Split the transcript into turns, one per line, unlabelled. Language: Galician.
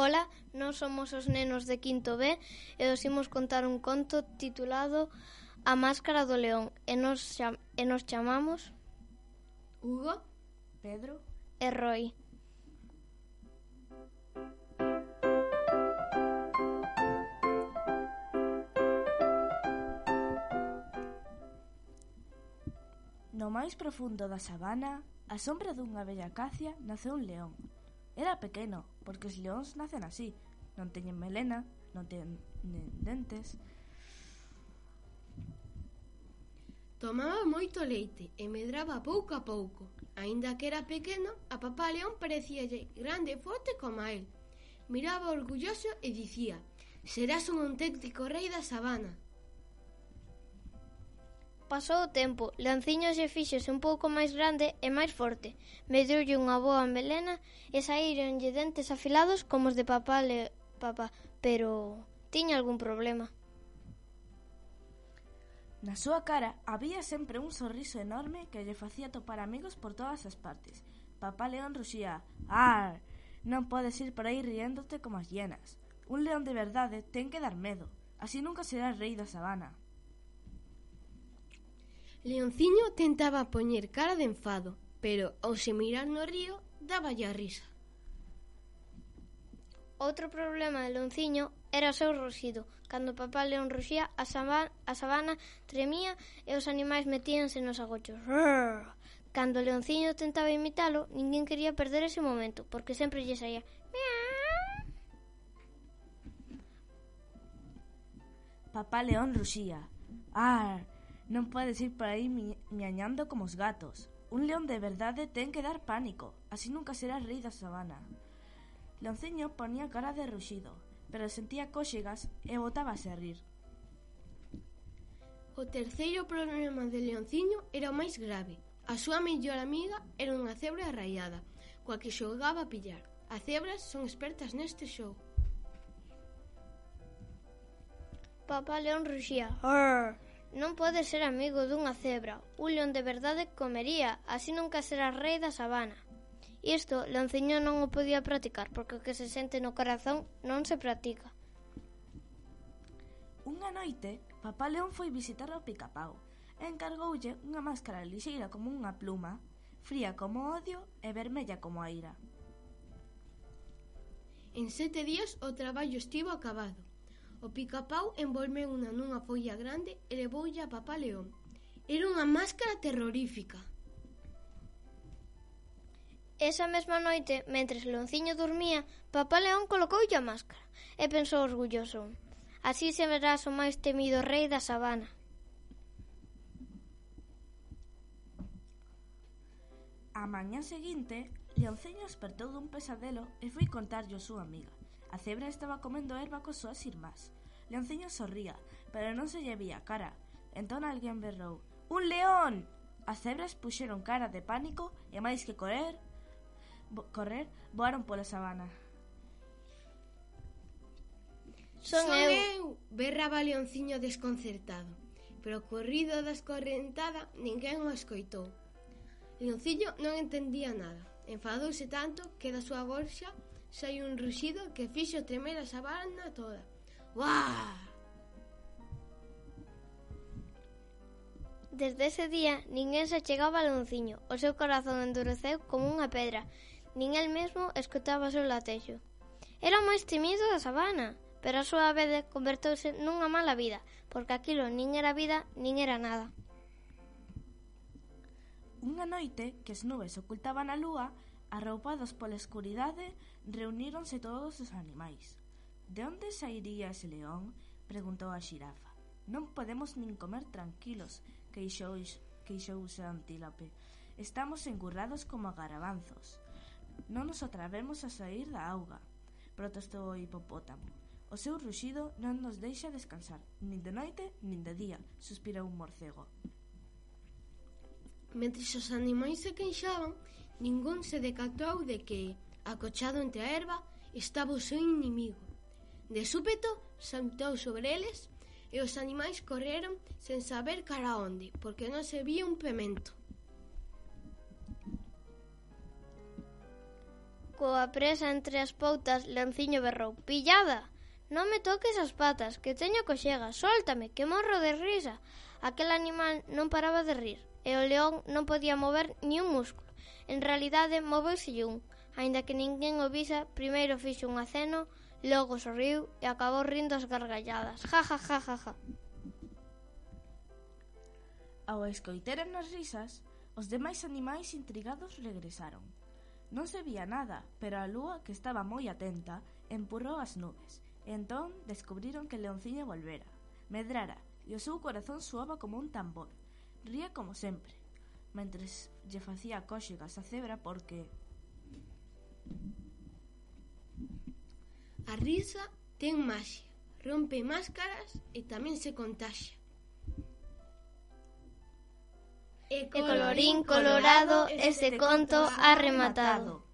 Ola, nós somos os nenos de quinto B e os imos contar un conto titulado A máscara do león e nos, cham e nos chamamos
Hugo,
Pedro
e Roy.
No máis profundo da sabana, a sombra dunha bella acacia naceu un león, Era pequeno, porque os leóns nacen así, non teñen melena, non teñen dentes.
Tomaba moito leite e medraba pouco a pouco. Aínda que era pequeno, a papá león parecíalle grande e forte como a él. Miraba orgulloso e dicía, serás un auténtico rei da sabana.
Pasou o tempo, Lanciño se fixose un pouco máis grande e máis forte. Medroulle unha boa melena e saíronlle dentes afilados como os de papá le papá, pero tiña algún problema.
Na súa cara había sempre un sorriso enorme que lle facía topar amigos por todas as partes. Papá León ruxía, ar, non podes ir por aí riéndote como as hienas. Un león de verdade ten que dar medo, así nunca serás rei da sabana.
Leonciño tentaba poñer cara de enfado, pero ao se mirar no río dáballe a risa.
Outro problema de Leonciño era o seu ruxido. Cando papá León ruxía, a, sabana, a sabana tremía e os animais metíanse nos agochos. Rrr! Cando Leonciño tentaba imitalo, ninguén quería perder ese momento, porque sempre lle saía miau.
Papá León ruxía. Ar, Non podes ir por aí mi miañando como os gatos. Un león de verdade ten que dar pánico, así nunca serás rei da sabana. Leonceño ponía cara de ruxido, pero sentía cóxegas e botábase a rir.
O terceiro problema de Leonciño era o máis grave. A súa mellor amiga era unha cebra raiada, coa que xogaba a pillar. As cebras son expertas neste xogo.
Papá León ruxía. Arr! Non pode ser amigo dunha cebra. Un león de verdade comería, así nunca será rei da sabana. Isto Lanciño non o podía practicar, porque o que se sente no corazón non se practica.
Unha noite, papá león foi visitar ao picapau e encargoulle unha máscara lixeira como unha pluma, fría como odio e vermella como a ira.
En sete días o traballo estivo acabado. O picapau envolveuna nunha folla grande e levoulla a papá León. Era unha máscara terrorífica.
Esa mesma noite, mentres Leonciño dormía, papá León colocoulle a máscara e pensou orgulloso. Así se verás o máis temido rei da sabana.
A mañá seguinte, Leonceño despertou dun pesadelo e foi contarlle a súa amiga. A cebra estaba comendo erva cos súas irmás. Leonciño sorría, pero non se lle vía cara. Entón alguén berrou. Un león! As cebras puxeron cara de pánico e máis que correr, bo, correr, voaron pola sabana.
Son,
Son
eu.
eu! Berraba Leonciño desconcertado, pero co corrido da escorrentada ninguén o escoitou. Leonciño non entendía nada. Enfadouse tanto que da súa gorxa Sai un ruxido que fixo tremer a sabana toda. Uah!
Desde ese día, ninguén se chegaba a Lonciño. O seu corazón endureceu como unha pedra. Nin el mesmo escutaba o seu latexo. Era o máis temido da sabana, pero a súa vez converteuse nunha mala vida, porque aquilo nin era vida, nin era nada.
Unha noite que as nubes ocultaban a lúa, Arroupados pola escuridade, reuníronse todos os animais. De onde sairía ese león? Preguntou a xirafa. Non podemos nin comer tranquilos, queixou, queixouse a antílope. Estamos engurrados como garabanzos. Non nos atrevemos a sair da auga, protestou o hipopótamo. O seu ruxido non nos deixa descansar, nin de noite, nin de día, suspirou un morcego.
Mentre os animais se queixaban, Ningún se decatou de que, acochado entre a erva, estaba o seu inimigo. De súpeto, saltou sobre eles e os animais correron sen saber cara onde, porque non se vía un pemento.
Coa presa entre as poutas, Lanciño berrou. Pillada! Non me toques as patas, que teño coxega, sóltame, que morro de risa. Aquel animal non paraba de rir e o león non podía mover ni un músculo. En realidade, moveuse un. Aínda que ninguén o visa, primeiro fixo un aceno, logo sorriu e acabou rindo as gargalladas. Ja, ja, ja, ja, ja.
Ao escoiteren as risas, os demais animais intrigados regresaron. Non se vía nada, pero a lúa, que estaba moi atenta, empurrou as nubes. E entón descubriron que Leonciño volvera. Medrara, e o seu corazón soaba como un tambor. Ría como sempre, mentres lle facía cóxegas a cebra porque...
A risa ten maxia, rompe máscaras e tamén se contaxa.
E colorín colorado, este conto ha rematado.